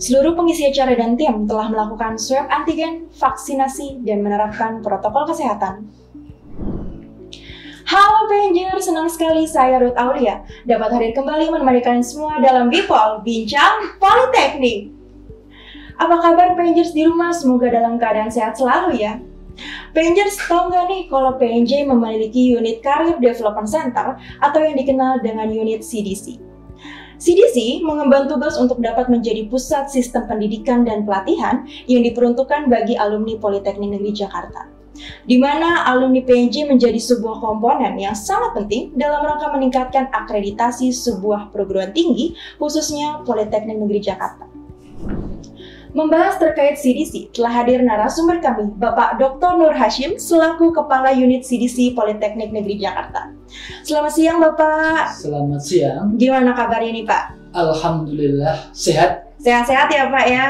Seluruh pengisi acara dan tim telah melakukan swab antigen, vaksinasi, dan menerapkan protokol kesehatan. Halo Panger, senang sekali saya Ruth Aulia dapat hadir kembali menemani kalian semua dalam Bipol Bincang Politeknik. Apa kabar Pangers di rumah? Semoga dalam keadaan sehat selalu ya. Pangers tahu nggak nih kalau PNJ memiliki unit Career Development Center atau yang dikenal dengan unit CDC. CDC mengemban tugas untuk dapat menjadi pusat sistem pendidikan dan pelatihan yang diperuntukkan bagi alumni Politeknik Negeri Jakarta. Di mana alumni PNJ menjadi sebuah komponen yang sangat penting dalam rangka meningkatkan akreditasi sebuah perguruan tinggi, khususnya Politeknik Negeri Jakarta. Membahas terkait CDC, telah hadir narasumber kami, Bapak Dr. Nur Hashim, selaku Kepala Unit CDC Politeknik Negeri Jakarta. Selamat siang, Bapak. Selamat siang. Gimana kabarnya nih, Pak? Alhamdulillah, sehat. Sehat-sehat ya, Pak ya.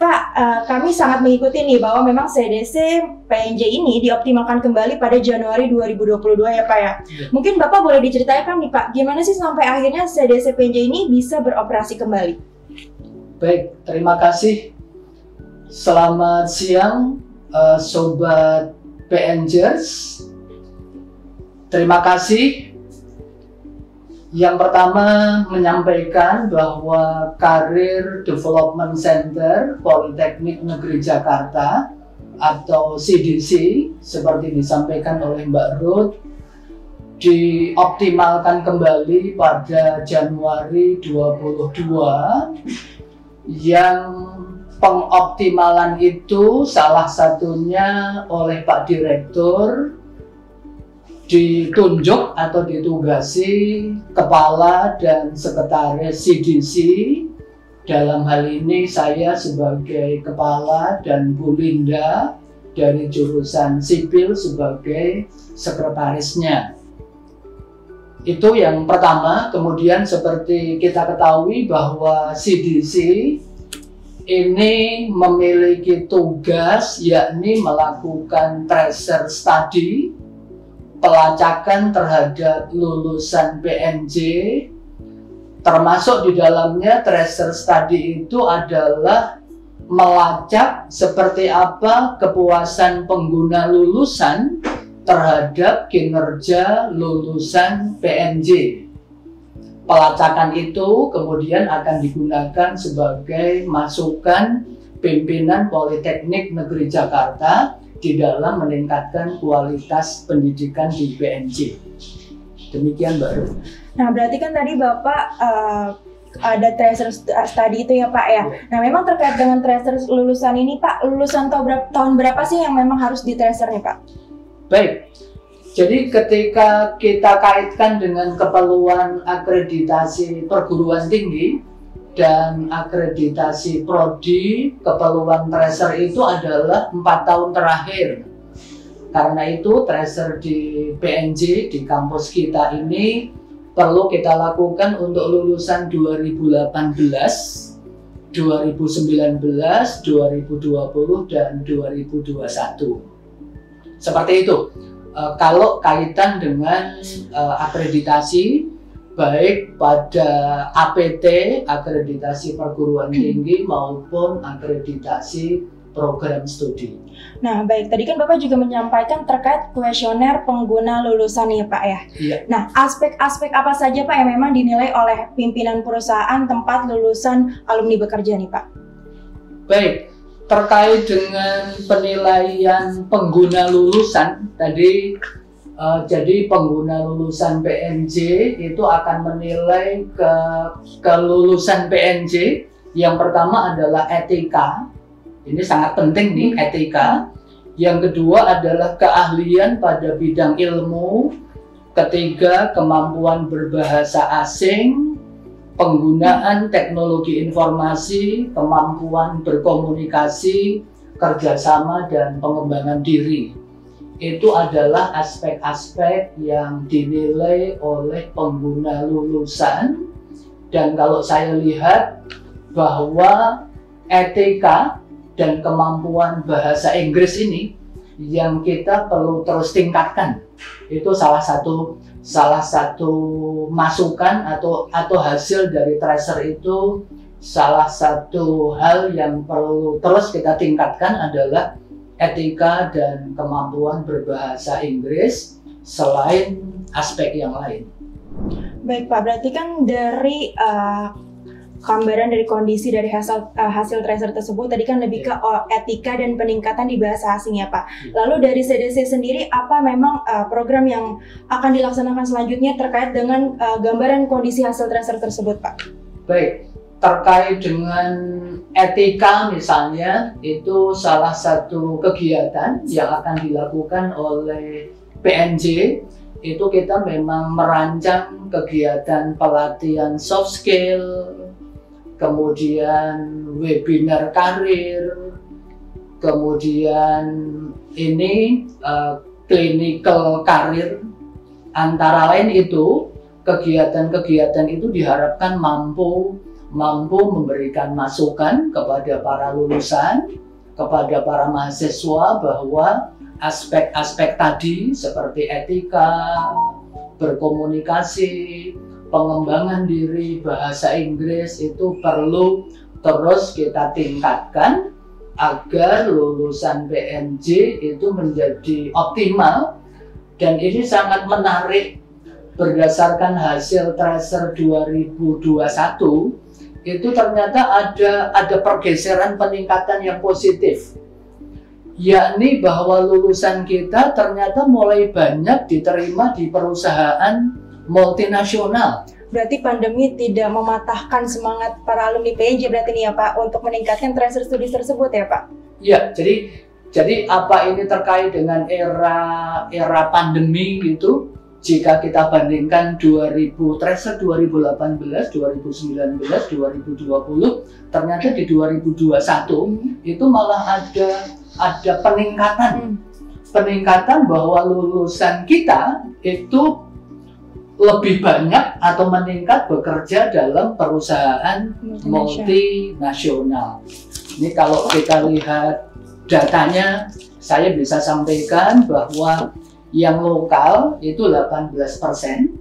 Pak, uh, kami sangat mengikuti nih bahwa memang CDC PNJ ini dioptimalkan kembali pada Januari 2022 ya Pak ya. ya. Mungkin Bapak boleh diceritakan nih Pak, gimana sih sampai akhirnya CDC PNJ ini bisa beroperasi kembali? Baik, terima kasih. Selamat siang, uh, sobat PNJers. Terima kasih. Yang pertama menyampaikan bahwa Karir Development Center Politeknik Negeri Jakarta atau CDC seperti disampaikan oleh Mbak Ruth dioptimalkan kembali pada Januari 22 yang pengoptimalan itu salah satunya oleh Pak Direktur ditunjuk atau ditugasi kepala dan sekretaris CDC dalam hal ini saya sebagai kepala dan Bu Linda dari jurusan sipil sebagai sekretarisnya itu yang pertama, kemudian seperti kita ketahui bahwa CDC ini memiliki tugas yakni melakukan tracer study pelacakan terhadap lulusan PNJ termasuk di dalamnya tracer study itu adalah melacak seperti apa kepuasan pengguna lulusan terhadap kinerja lulusan PNJ. Pelacakan itu kemudian akan digunakan sebagai masukan pimpinan Politeknik Negeri Jakarta di dalam meningkatkan kualitas pendidikan di PNJ. Demikian Mbak Nah berarti kan tadi Bapak uh, ada tracer study itu ya Pak ya. Nah memang terkait dengan tracer lulusan ini Pak, lulusan tahun berapa, tahun berapa sih yang memang harus di tracer nih Pak? Baik, jadi ketika kita kaitkan dengan keperluan akreditasi perguruan tinggi dan akreditasi prodi, keperluan tracer itu adalah empat tahun terakhir. Karena itu tracer di PNJ di kampus kita ini perlu kita lakukan untuk lulusan 2018, 2019, 2020, dan 2021 seperti itu. Uh, kalau kaitan dengan uh, akreditasi baik pada APT akreditasi perguruan tinggi maupun akreditasi program studi. Nah, baik. Tadi kan Bapak juga menyampaikan terkait kuesioner pengguna lulusan ya, Pak ya. Iya. Nah, aspek-aspek apa saja Pak yang memang dinilai oleh pimpinan perusahaan tempat lulusan alumni bekerja nih, Pak? Baik terkait dengan penilaian pengguna lulusan tadi uh, jadi pengguna lulusan PNJ itu akan menilai ke kelulusan PNJ yang pertama adalah etika. Ini sangat penting nih etika. Yang kedua adalah keahlian pada bidang ilmu. Ketiga kemampuan berbahasa asing penggunaan teknologi informasi, kemampuan berkomunikasi, kerjasama, dan pengembangan diri. Itu adalah aspek-aspek yang dinilai oleh pengguna lulusan. Dan kalau saya lihat bahwa etika dan kemampuan bahasa Inggris ini yang kita perlu terus tingkatkan. Itu salah satu salah satu masukan atau atau hasil dari tracer itu salah satu hal yang perlu terus kita tingkatkan adalah etika dan kemampuan berbahasa Inggris selain aspek yang lain. Baik Pak, berarti kan dari uh, gambaran dari kondisi dari hasil uh, hasil tracer tersebut tadi kan lebih ke uh, etika dan peningkatan di bahasa asing ya Pak. Ya. Lalu dari CDC sendiri apa memang uh, program yang akan dilaksanakan selanjutnya terkait dengan uh, gambaran kondisi hasil tracer tersebut Pak? Baik, terkait dengan etika misalnya itu salah satu kegiatan yang akan dilakukan oleh PNJ itu kita memang merancang kegiatan pelatihan soft skill, kemudian webinar karir, kemudian ini uh, clinical karir, antara lain itu kegiatan-kegiatan itu diharapkan mampu mampu memberikan masukan kepada para lulusan, kepada para mahasiswa bahwa aspek-aspek tadi seperti etika, berkomunikasi, pengembangan diri bahasa Inggris itu perlu terus kita tingkatkan agar lulusan PNJ itu menjadi optimal. Dan ini sangat menarik berdasarkan hasil tracer 2021 itu ternyata ada ada pergeseran peningkatan yang positif. Yakni bahwa lulusan kita ternyata mulai banyak diterima di perusahaan multinasional. Berarti pandemi tidak mematahkan semangat para alumni PNJ berarti nih ya Pak untuk meningkatkan tracer studi tersebut ya Pak? Ya, jadi jadi apa ini terkait dengan era era pandemi gitu? Jika kita bandingkan 2000 tracer 2018, 2019, 2020, ternyata di 2021 hmm. itu malah ada ada peningkatan. Hmm. Peningkatan bahwa lulusan kita itu lebih banyak atau meningkat bekerja dalam perusahaan multinasional. Ini kalau kita lihat datanya, saya bisa sampaikan bahwa yang lokal itu 18 persen,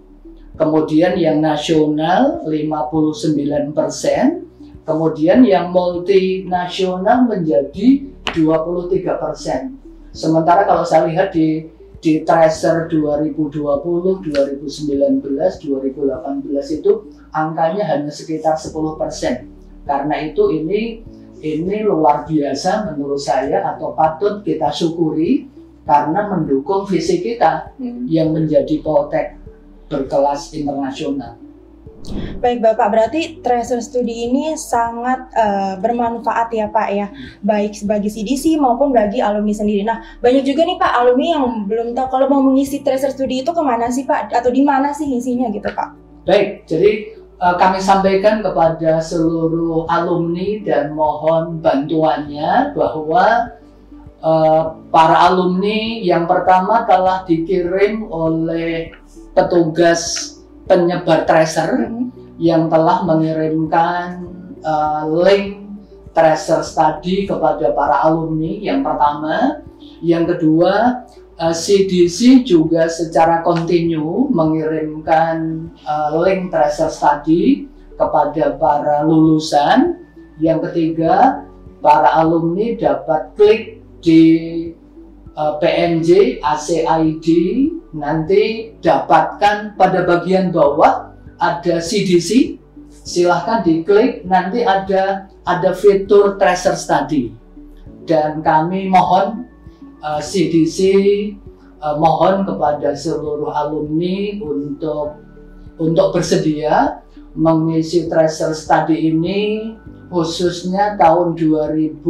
kemudian yang nasional 59 persen, kemudian yang multinasional menjadi 23 persen. Sementara kalau saya lihat di di tracer 2020, 2019, 2018 itu angkanya hanya sekitar 10%. Karena itu ini ini luar biasa menurut saya atau patut kita syukuri karena mendukung visi kita hmm. yang menjadi Poltek berkelas internasional. Baik Bapak, berarti tracer studi ini sangat uh, bermanfaat ya Pak ya, baik bagi CDC maupun bagi alumni sendiri. Nah, banyak juga nih Pak alumni yang belum tahu kalau mau mengisi tracer studi itu ke mana sih Pak, atau di mana sih isinya gitu Pak? Baik, jadi uh, kami sampaikan kepada seluruh alumni dan mohon bantuannya bahwa uh, para alumni yang pertama telah dikirim oleh petugas penyebar tracer hmm. yang telah mengirimkan uh, link tracer study kepada para alumni yang pertama, yang kedua uh, eh, CDC juga secara kontinu mengirimkan uh, link tracer study kepada para lulusan, yang ketiga para alumni dapat klik di PNJ ACID nanti dapatkan pada bagian bawah ada CDC silahkan diklik nanti ada ada fitur tracer study dan kami mohon uh, CDC uh, mohon kepada seluruh alumni untuk untuk bersedia mengisi tracer study ini khususnya tahun 2021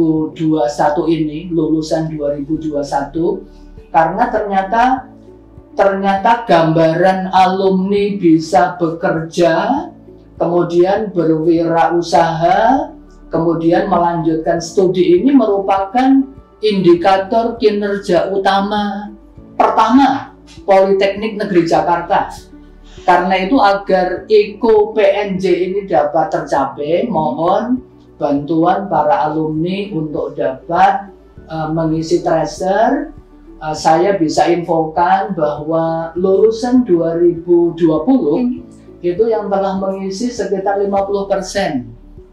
ini lulusan 2021 karena ternyata ternyata gambaran alumni bisa bekerja, kemudian berwirausaha, kemudian melanjutkan studi ini merupakan indikator kinerja utama pertama Politeknik Negeri Jakarta. Karena itu agar Eko PNJ ini dapat tercapai, mohon bantuan para alumni untuk dapat uh, mengisi tracer. Uh, saya bisa infokan bahwa lulusan 2020 hmm. itu yang telah mengisi sekitar 50%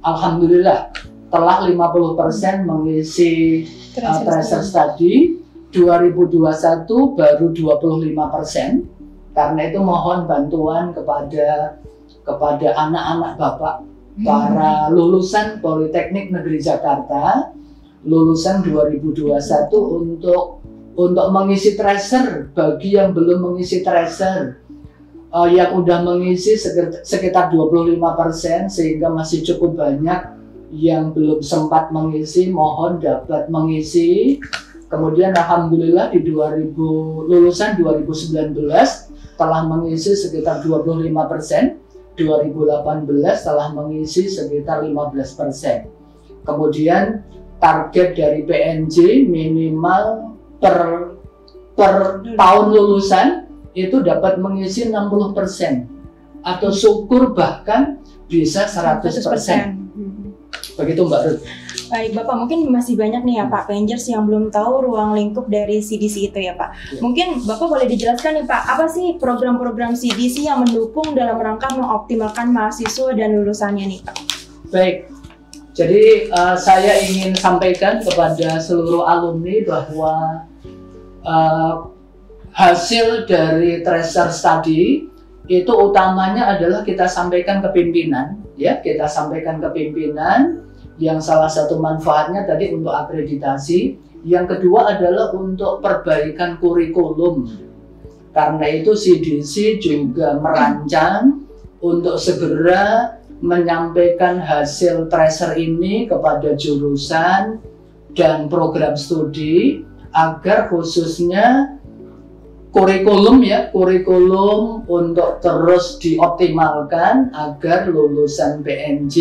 alhamdulillah telah 50% mengisi uh, tracer study. 2021 baru 25% karena itu mohon bantuan kepada kepada anak-anak Bapak para lulusan Politeknik Negeri Jakarta lulusan 2021 untuk untuk mengisi tracer. Bagi yang belum mengisi tracer uh, yang udah mengisi sekitar 25% sehingga masih cukup banyak yang belum sempat mengisi mohon dapat mengisi. Kemudian alhamdulillah di 2000 lulusan 2019 telah mengisi sekitar 25 persen 2018 telah mengisi sekitar 15 persen kemudian target dari PNJ minimal per per tahun lulusan itu dapat mengisi 60 persen atau syukur bahkan bisa 100 persen. Begitu Mbak Ruth. Baik Bapak, mungkin masih banyak nih ya Pak Pengers yang belum tahu ruang lingkup dari CDC itu ya Pak. Ya. Mungkin Bapak boleh dijelaskan nih Pak, apa sih program-program CDC yang mendukung dalam rangka mengoptimalkan mahasiswa dan lulusannya nih Pak? Baik, jadi uh, saya ingin sampaikan kepada seluruh alumni bahwa uh, hasil dari tracer study itu utamanya adalah kita sampaikan ke pimpinan, ya kita sampaikan ke pimpinan yang salah satu manfaatnya tadi untuk akreditasi, yang kedua adalah untuk perbaikan kurikulum. Karena itu CDC juga merancang untuk segera menyampaikan hasil tracer ini kepada jurusan dan program studi agar khususnya kurikulum ya kurikulum untuk terus dioptimalkan agar lulusan PNJ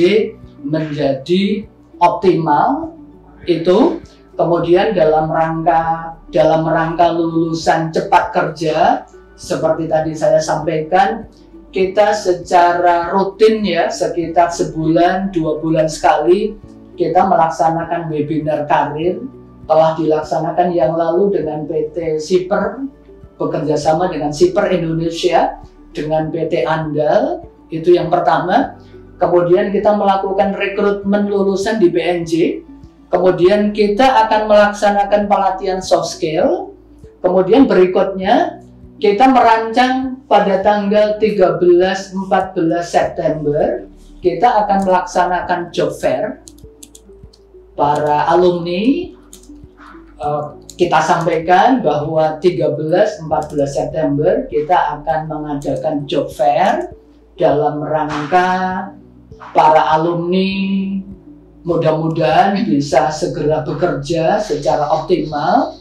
menjadi optimal itu kemudian dalam rangka dalam rangka lulusan cepat kerja seperti tadi saya sampaikan kita secara rutin ya sekitar sebulan dua bulan sekali kita melaksanakan webinar karir. Telah dilaksanakan yang lalu dengan PT Siper bekerja sama dengan Siper Indonesia dengan PT Andal itu yang pertama kemudian kita melakukan rekrutmen lulusan di BNJ, kemudian kita akan melaksanakan pelatihan soft skill, kemudian berikutnya kita merancang pada tanggal 13-14 September kita akan melaksanakan job fair. Para alumni uh, kita sampaikan bahwa 13-14 September kita akan mengadakan job fair dalam rangka para alumni mudah-mudahan bisa segera bekerja secara optimal.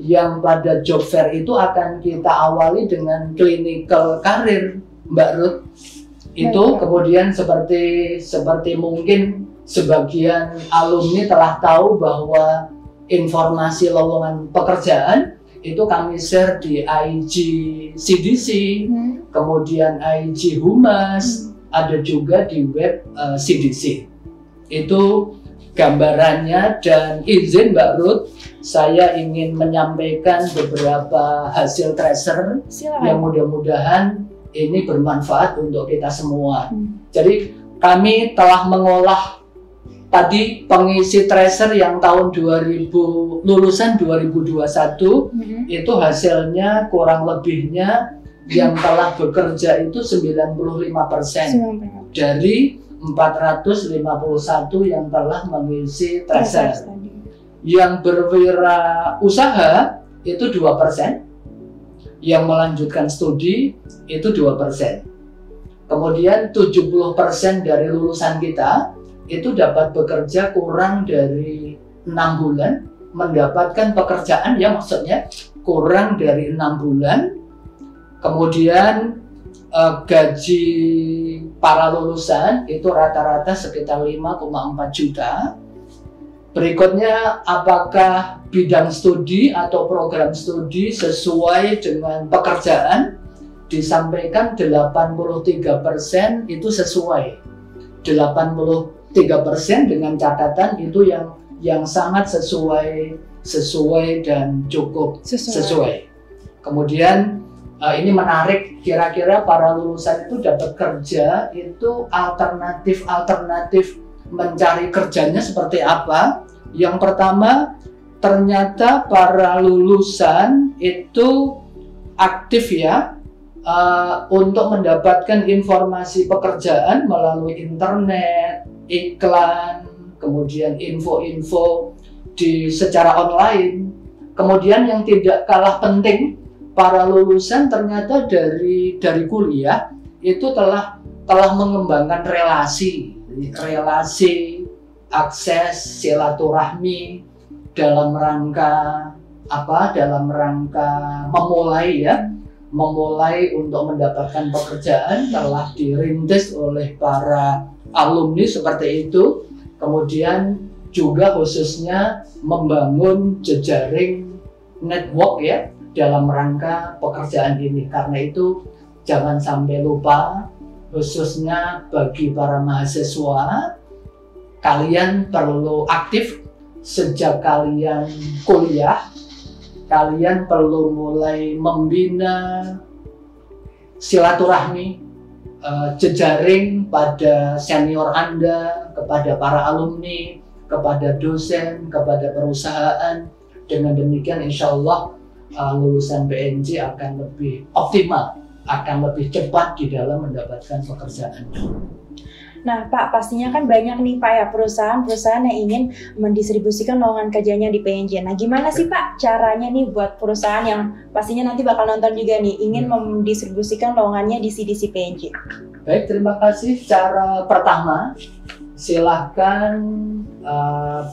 Yang pada job fair itu akan kita awali dengan clinical karir Mbak Ruth. Itu kemudian seperti seperti mungkin sebagian alumni telah tahu bahwa informasi lowongan pekerjaan itu kami share di IG CDC, hmm. kemudian IG Humas, hmm ada juga di web uh, eh, CDC. Itu gambarannya dan izin Mbak Ruth, saya ingin menyampaikan beberapa hasil tracer Silakan. yang mudah-mudahan ini bermanfaat untuk kita semua. Hmm. Jadi kami telah mengolah tadi pengisi tracer yang tahun 2000 lulusan 2021 hmm. itu hasilnya kurang lebihnya yang telah bekerja itu 95 persen dari 451 yang telah mengisi tracer. Yang berwirausaha itu dua persen, yang melanjutkan studi itu dua persen. Kemudian 70 persen dari lulusan kita itu dapat bekerja kurang dari enam bulan, mendapatkan pekerjaan ya maksudnya kurang dari enam bulan Kemudian uh, gaji para lulusan itu rata-rata sekitar 5,4 juta. Berikutnya, apakah bidang studi atau program studi sesuai dengan pekerjaan? Disampaikan 83% itu sesuai. 83% dengan catatan itu yang yang sangat sesuai sesuai dan cukup sesuai. sesuai. Kemudian uh, ini menarik kira-kira para lulusan itu dapat kerja itu alternatif alternatif mencari kerjanya seperti apa. Yang pertama, ternyata para lulusan itu aktif ya uh, untuk mendapatkan informasi pekerjaan melalui internet, iklan, kemudian info-info di secara online. Kemudian yang tidak kalah penting, para lulusan ternyata dari dari kuliah itu telah telah mengembangkan relasi, relasi, akses, silaturahmi dalam rangka apa? Dalam rangka memulai ya, memulai untuk mendapatkan pekerjaan telah dirintis oleh para alumni seperti itu. Kemudian juga khususnya membangun jejaring network ya dalam rangka pekerjaan ini. Karena itu jangan sampai lupa khususnya bagi para mahasiswa kalian perlu aktif sejak kalian kuliah kalian perlu mulai membina silaturahmi uh, jejaring pada senior Anda kepada para alumni kepada dosen, kepada perusahaan. Dengan demikian insya Allah uh, lulusan PNJ akan lebih optimal, akan lebih cepat di dalam mendapatkan pekerjaan. Nah, Pak, pastinya kan banyak nih Pak ya perusahaan-perusahaan yang ingin mendistribusikan lowongan kerjanya di PNJ. Nah, gimana sih Pak caranya nih buat perusahaan yang pastinya nanti bakal nonton juga nih ingin ya. mendistribusikan lowongannya di CDC PNJ? Baik, terima kasih. Cara pertama, silahkan uh,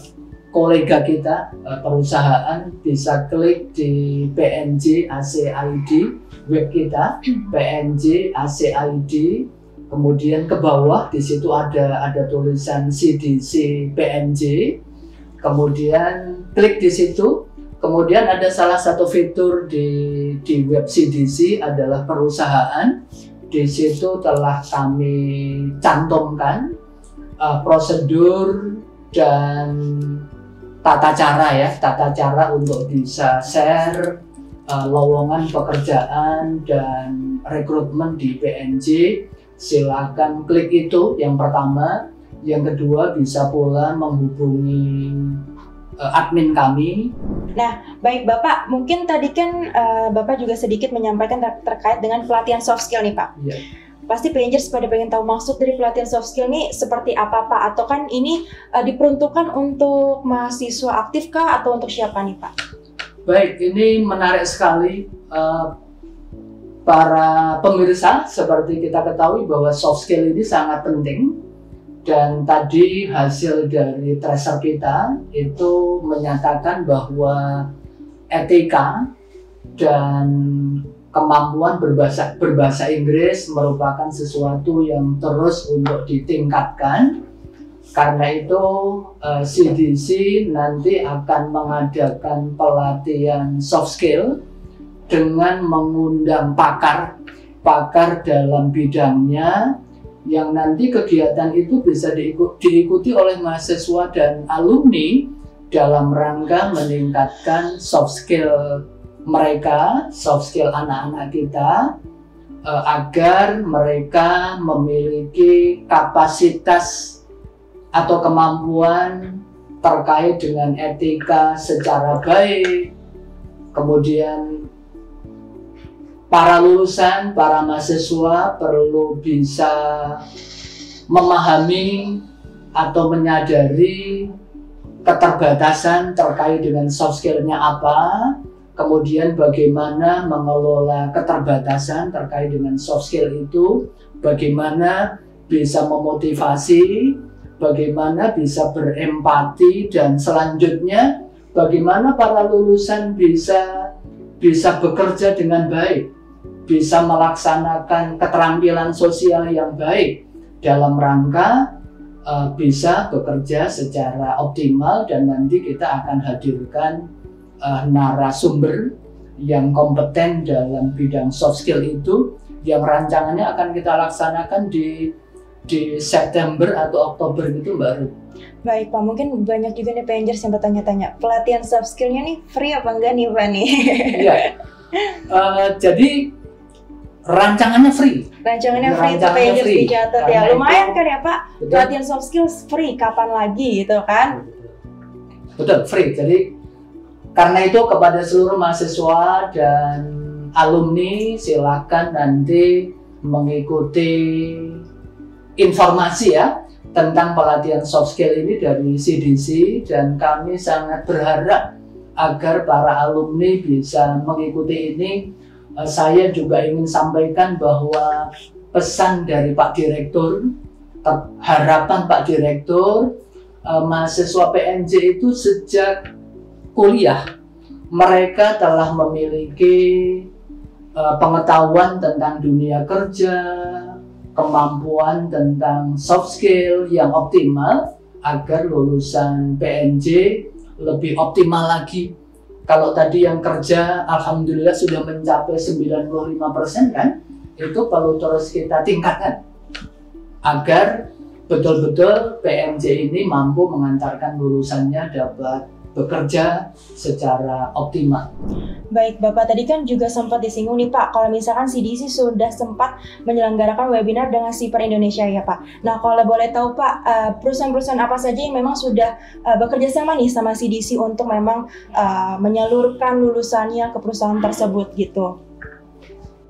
kolega kita uh, perusahaan bisa klik di PNJ ACID web kita PNJ ACID kemudian ke bawah di situ ada ada tulisan CDC PNJ kemudian klik di situ. Kemudian ada salah satu fitur di di web CDC adalah perusahaan. Di situ telah kami cantumkan uh, prosedur dan tata cara ya, tata cara untuk bisa share uh, lowongan pekerjaan dan rekrutmen di PNJ. Silakan klik itu yang pertama. Yang kedua bisa pula menghubungi uh, admin kami. Nah, baik Bapak, mungkin tadi kan uh, Bapak juga sedikit menyampaikan ter terkait dengan pelatihan soft skill nih Pak. Yeah pasti Rangers pada pengen tahu maksud dari pelatihan soft skill ini seperti apa Pak? Atau kan ini uh, diperuntukkan untuk mahasiswa aktif kah atau untuk siapa nih Pak? Baik, ini menarik sekali uh, para pemirsa seperti kita ketahui bahwa soft skill ini sangat penting dan tadi hasil dari tracer kita itu menyatakan bahwa etika dan kemampuan berbahasa berbahasa Inggris merupakan sesuatu yang terus untuk ditingkatkan. Karena itu CDC eh, nanti akan mengadakan pelatihan soft skill dengan mengundang pakar pakar dalam bidangnya yang nanti kegiatan itu bisa diikuti oleh mahasiswa dan alumni dalam rangka meningkatkan soft skill mereka, soft skill anak-anak kita, uh, agar mereka memiliki kapasitas atau kemampuan terkait dengan etika secara baik. Kemudian para lulusan, para mahasiswa perlu bisa memahami atau menyadari keterbatasan terkait dengan soft skillnya apa, kemudian bagaimana mengelola keterbatasan terkait dengan soft skill itu, bagaimana bisa memotivasi, bagaimana bisa berempati dan selanjutnya bagaimana para lulusan bisa bisa bekerja dengan baik, bisa melaksanakan keterampilan sosial yang baik dalam rangka uh, bisa bekerja secara optimal dan nanti kita akan hadirkan uh, narasumber yang kompeten dalam bidang soft skill itu yang rancangannya akan kita laksanakan di di September atau Oktober gitu Mbak Ruth. Baik Pak, mungkin banyak juga nih Pengers yang bertanya-tanya, pelatihan soft skillnya nih free apa enggak nih Pak nih? Iya, uh, jadi rancangannya free. Rancangannya free itu Rancangannya Pagers free. dicatat ya. Lumayan itu- kan ya Pak? Betul. Pelatihan soft skills free kapan lagi gitu kan? Betul, free. Jadi karena itu kepada seluruh mahasiswa dan alumni silakan nanti mengikuti informasi ya tentang pelatihan soft skill ini dari CDC dan kami sangat berharap agar para alumni bisa mengikuti ini. Eh, Saya juga ingin sampaikan bahwa pesan dari Pak Direktur, harapan Pak Direktur eh, mahasiswa PNJ itu sejak kuliah mereka telah memiliki eh, pengetahuan tentang dunia kerja, kemampuan tentang soft skill yang optimal agar lulusan PNJ lebih optimal lagi. Kalau tadi yang kerja alhamdulillah sudah mencapai 95% kan, itu perlu terus kita tingkatkan agar betul-betul PMJ ini mampu mengantarkan lulusannya dapat bekerja secara optimal. Baik, Bapak tadi kan juga sempat disinggung nih Pak, kalau misalkan CDC sudah sempat menyelenggarakan webinar dengan Siper Indonesia ya Pak. Nah, kalau boleh tahu Pak, eh, perusahaan-perusahaan apa saja yang memang sudah eh, bekerja sama nih sama CDC untuk memang eh, menyalurkan lulusannya ke perusahaan tersebut gitu.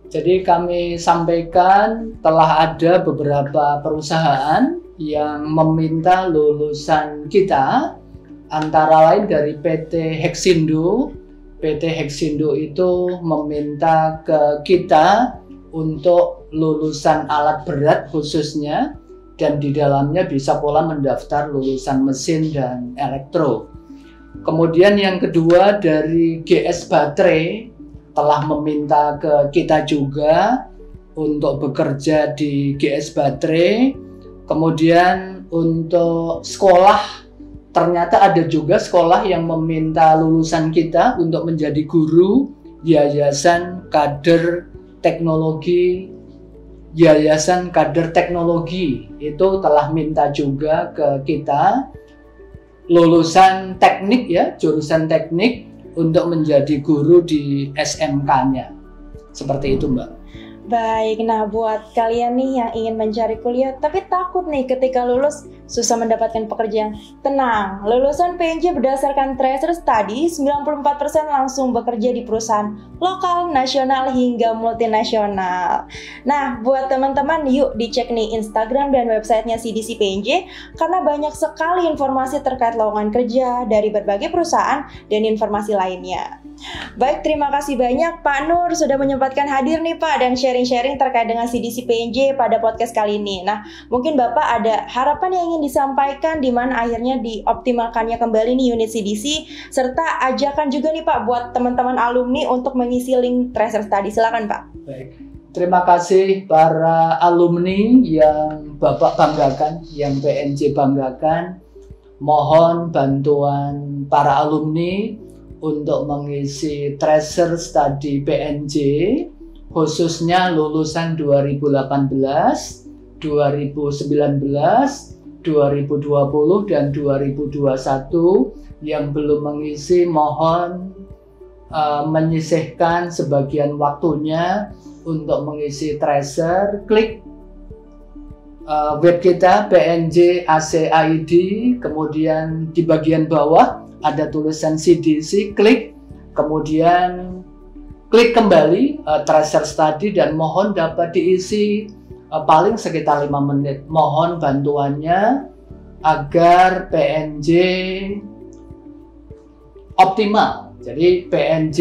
Jadi kami sampaikan telah ada beberapa perusahaan yang meminta lulusan kita antara lain dari PT Hexindo. PT Hexindo itu meminta ke kita untuk lulusan alat berat khususnya dan di dalamnya bisa pula mendaftar lulusan mesin dan elektro. Kemudian yang kedua dari GS Baterai telah meminta ke kita juga untuk bekerja di GS Baterai. Kemudian untuk sekolah ternyata ada juga sekolah yang meminta lulusan kita untuk menjadi guru Yayasan Kader Teknologi Yayasan Kader Teknologi itu telah minta juga ke kita lulusan teknik ya, jurusan teknik untuk menjadi guru di SMK-nya. Seperti itu, Mbak. Baik, nah buat kalian nih yang ingin mencari kuliah tapi takut nih ketika lulus susah mendapatkan pekerjaan. Tenang, lulusan PNJ berdasarkan tracer study 94% langsung bekerja di perusahaan lokal, nasional hingga multinasional. Nah, buat teman-teman yuk dicek nih Instagram dan websitenya CDC PNJ karena banyak sekali informasi terkait lowongan kerja dari berbagai perusahaan dan informasi lainnya. Baik, terima kasih banyak Pak Nur sudah menyempatkan hadir nih Pak dan sharing-sharing terkait dengan CDC PNJ pada podcast kali ini. Nah, mungkin Bapak ada harapan yang ingin disampaikan di mana akhirnya dioptimalkannya kembali nih unit CDC serta ajakan juga nih Pak buat teman-teman alumni untuk mengisi link Tracer Study. Silakan Pak. Baik. Terima kasih para alumni yang Bapak banggakan, yang PNJ banggakan. Mohon bantuan para alumni untuk mengisi tracer study PNJ khususnya lulusan 2018, 2019, 2020 dan 2021 yang belum mengisi mohon uh, menyisihkan sebagian waktunya untuk mengisi tracer klik uh, web kita PNJ ACID kemudian di bagian bawah ada tulisan CDC klik. Kemudian klik kembali uh, tracer study dan mohon dapat diisi uh, paling sekitar lima menit. Mohon bantuannya agar PNJ optimal. Jadi PNJ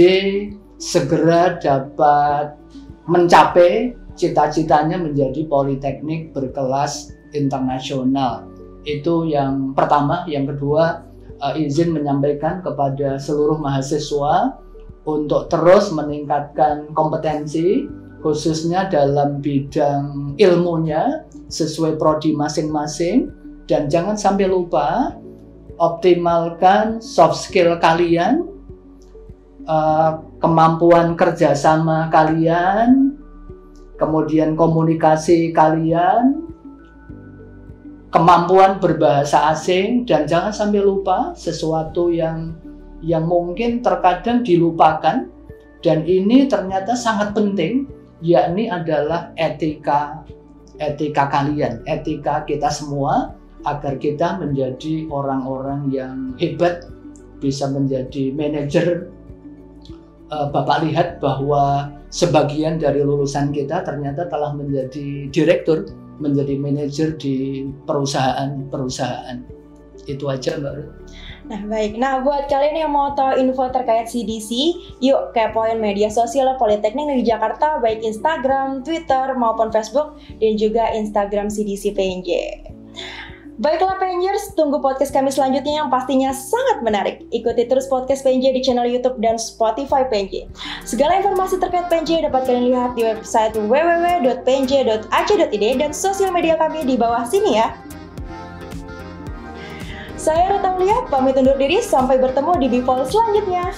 segera dapat mencapai cita-citanya menjadi politeknik berkelas internasional. Itu yang pertama. Yang kedua uh, izin menyampaikan kepada seluruh mahasiswa untuk terus meningkatkan kompetensi khususnya dalam bidang ilmunya sesuai prodi masing-masing. Dan jangan sampai lupa optimalkan soft skill kalian uh, kemampuan kerjasama kalian kemudian komunikasi kalian kemampuan berbahasa asing dan jangan sampai lupa sesuatu yang yang mungkin terkadang dilupakan dan ini ternyata sangat penting yakni adalah etika etika kalian, etika kita semua agar kita menjadi orang-orang yang hebat, bisa menjadi manajer. Uh, Bapak lihat bahwa sebagian dari lulusan kita ternyata telah menjadi direktur, menjadi manajer di perusahaan-perusahaan. Itu aja Mbak Ruth. Nah baik, nah buat kalian yang mau tahu info terkait CDC, yuk kepoin media sosial Politeknik di Jakarta baik Instagram, Twitter maupun Facebook dan juga Instagram CDC PNJ. Baiklah Pengers, tunggu podcast kami selanjutnya yang pastinya sangat menarik. Ikuti terus podcast PNJ di channel YouTube dan Spotify PNJ. Segala informasi terkait PNJ dapat kalian lihat di website www.pnj.ac.id dan sosial media kami di bawah sini ya. Saya Ruta Mulia, pamit undur diri, sampai bertemu di Bifol selanjutnya.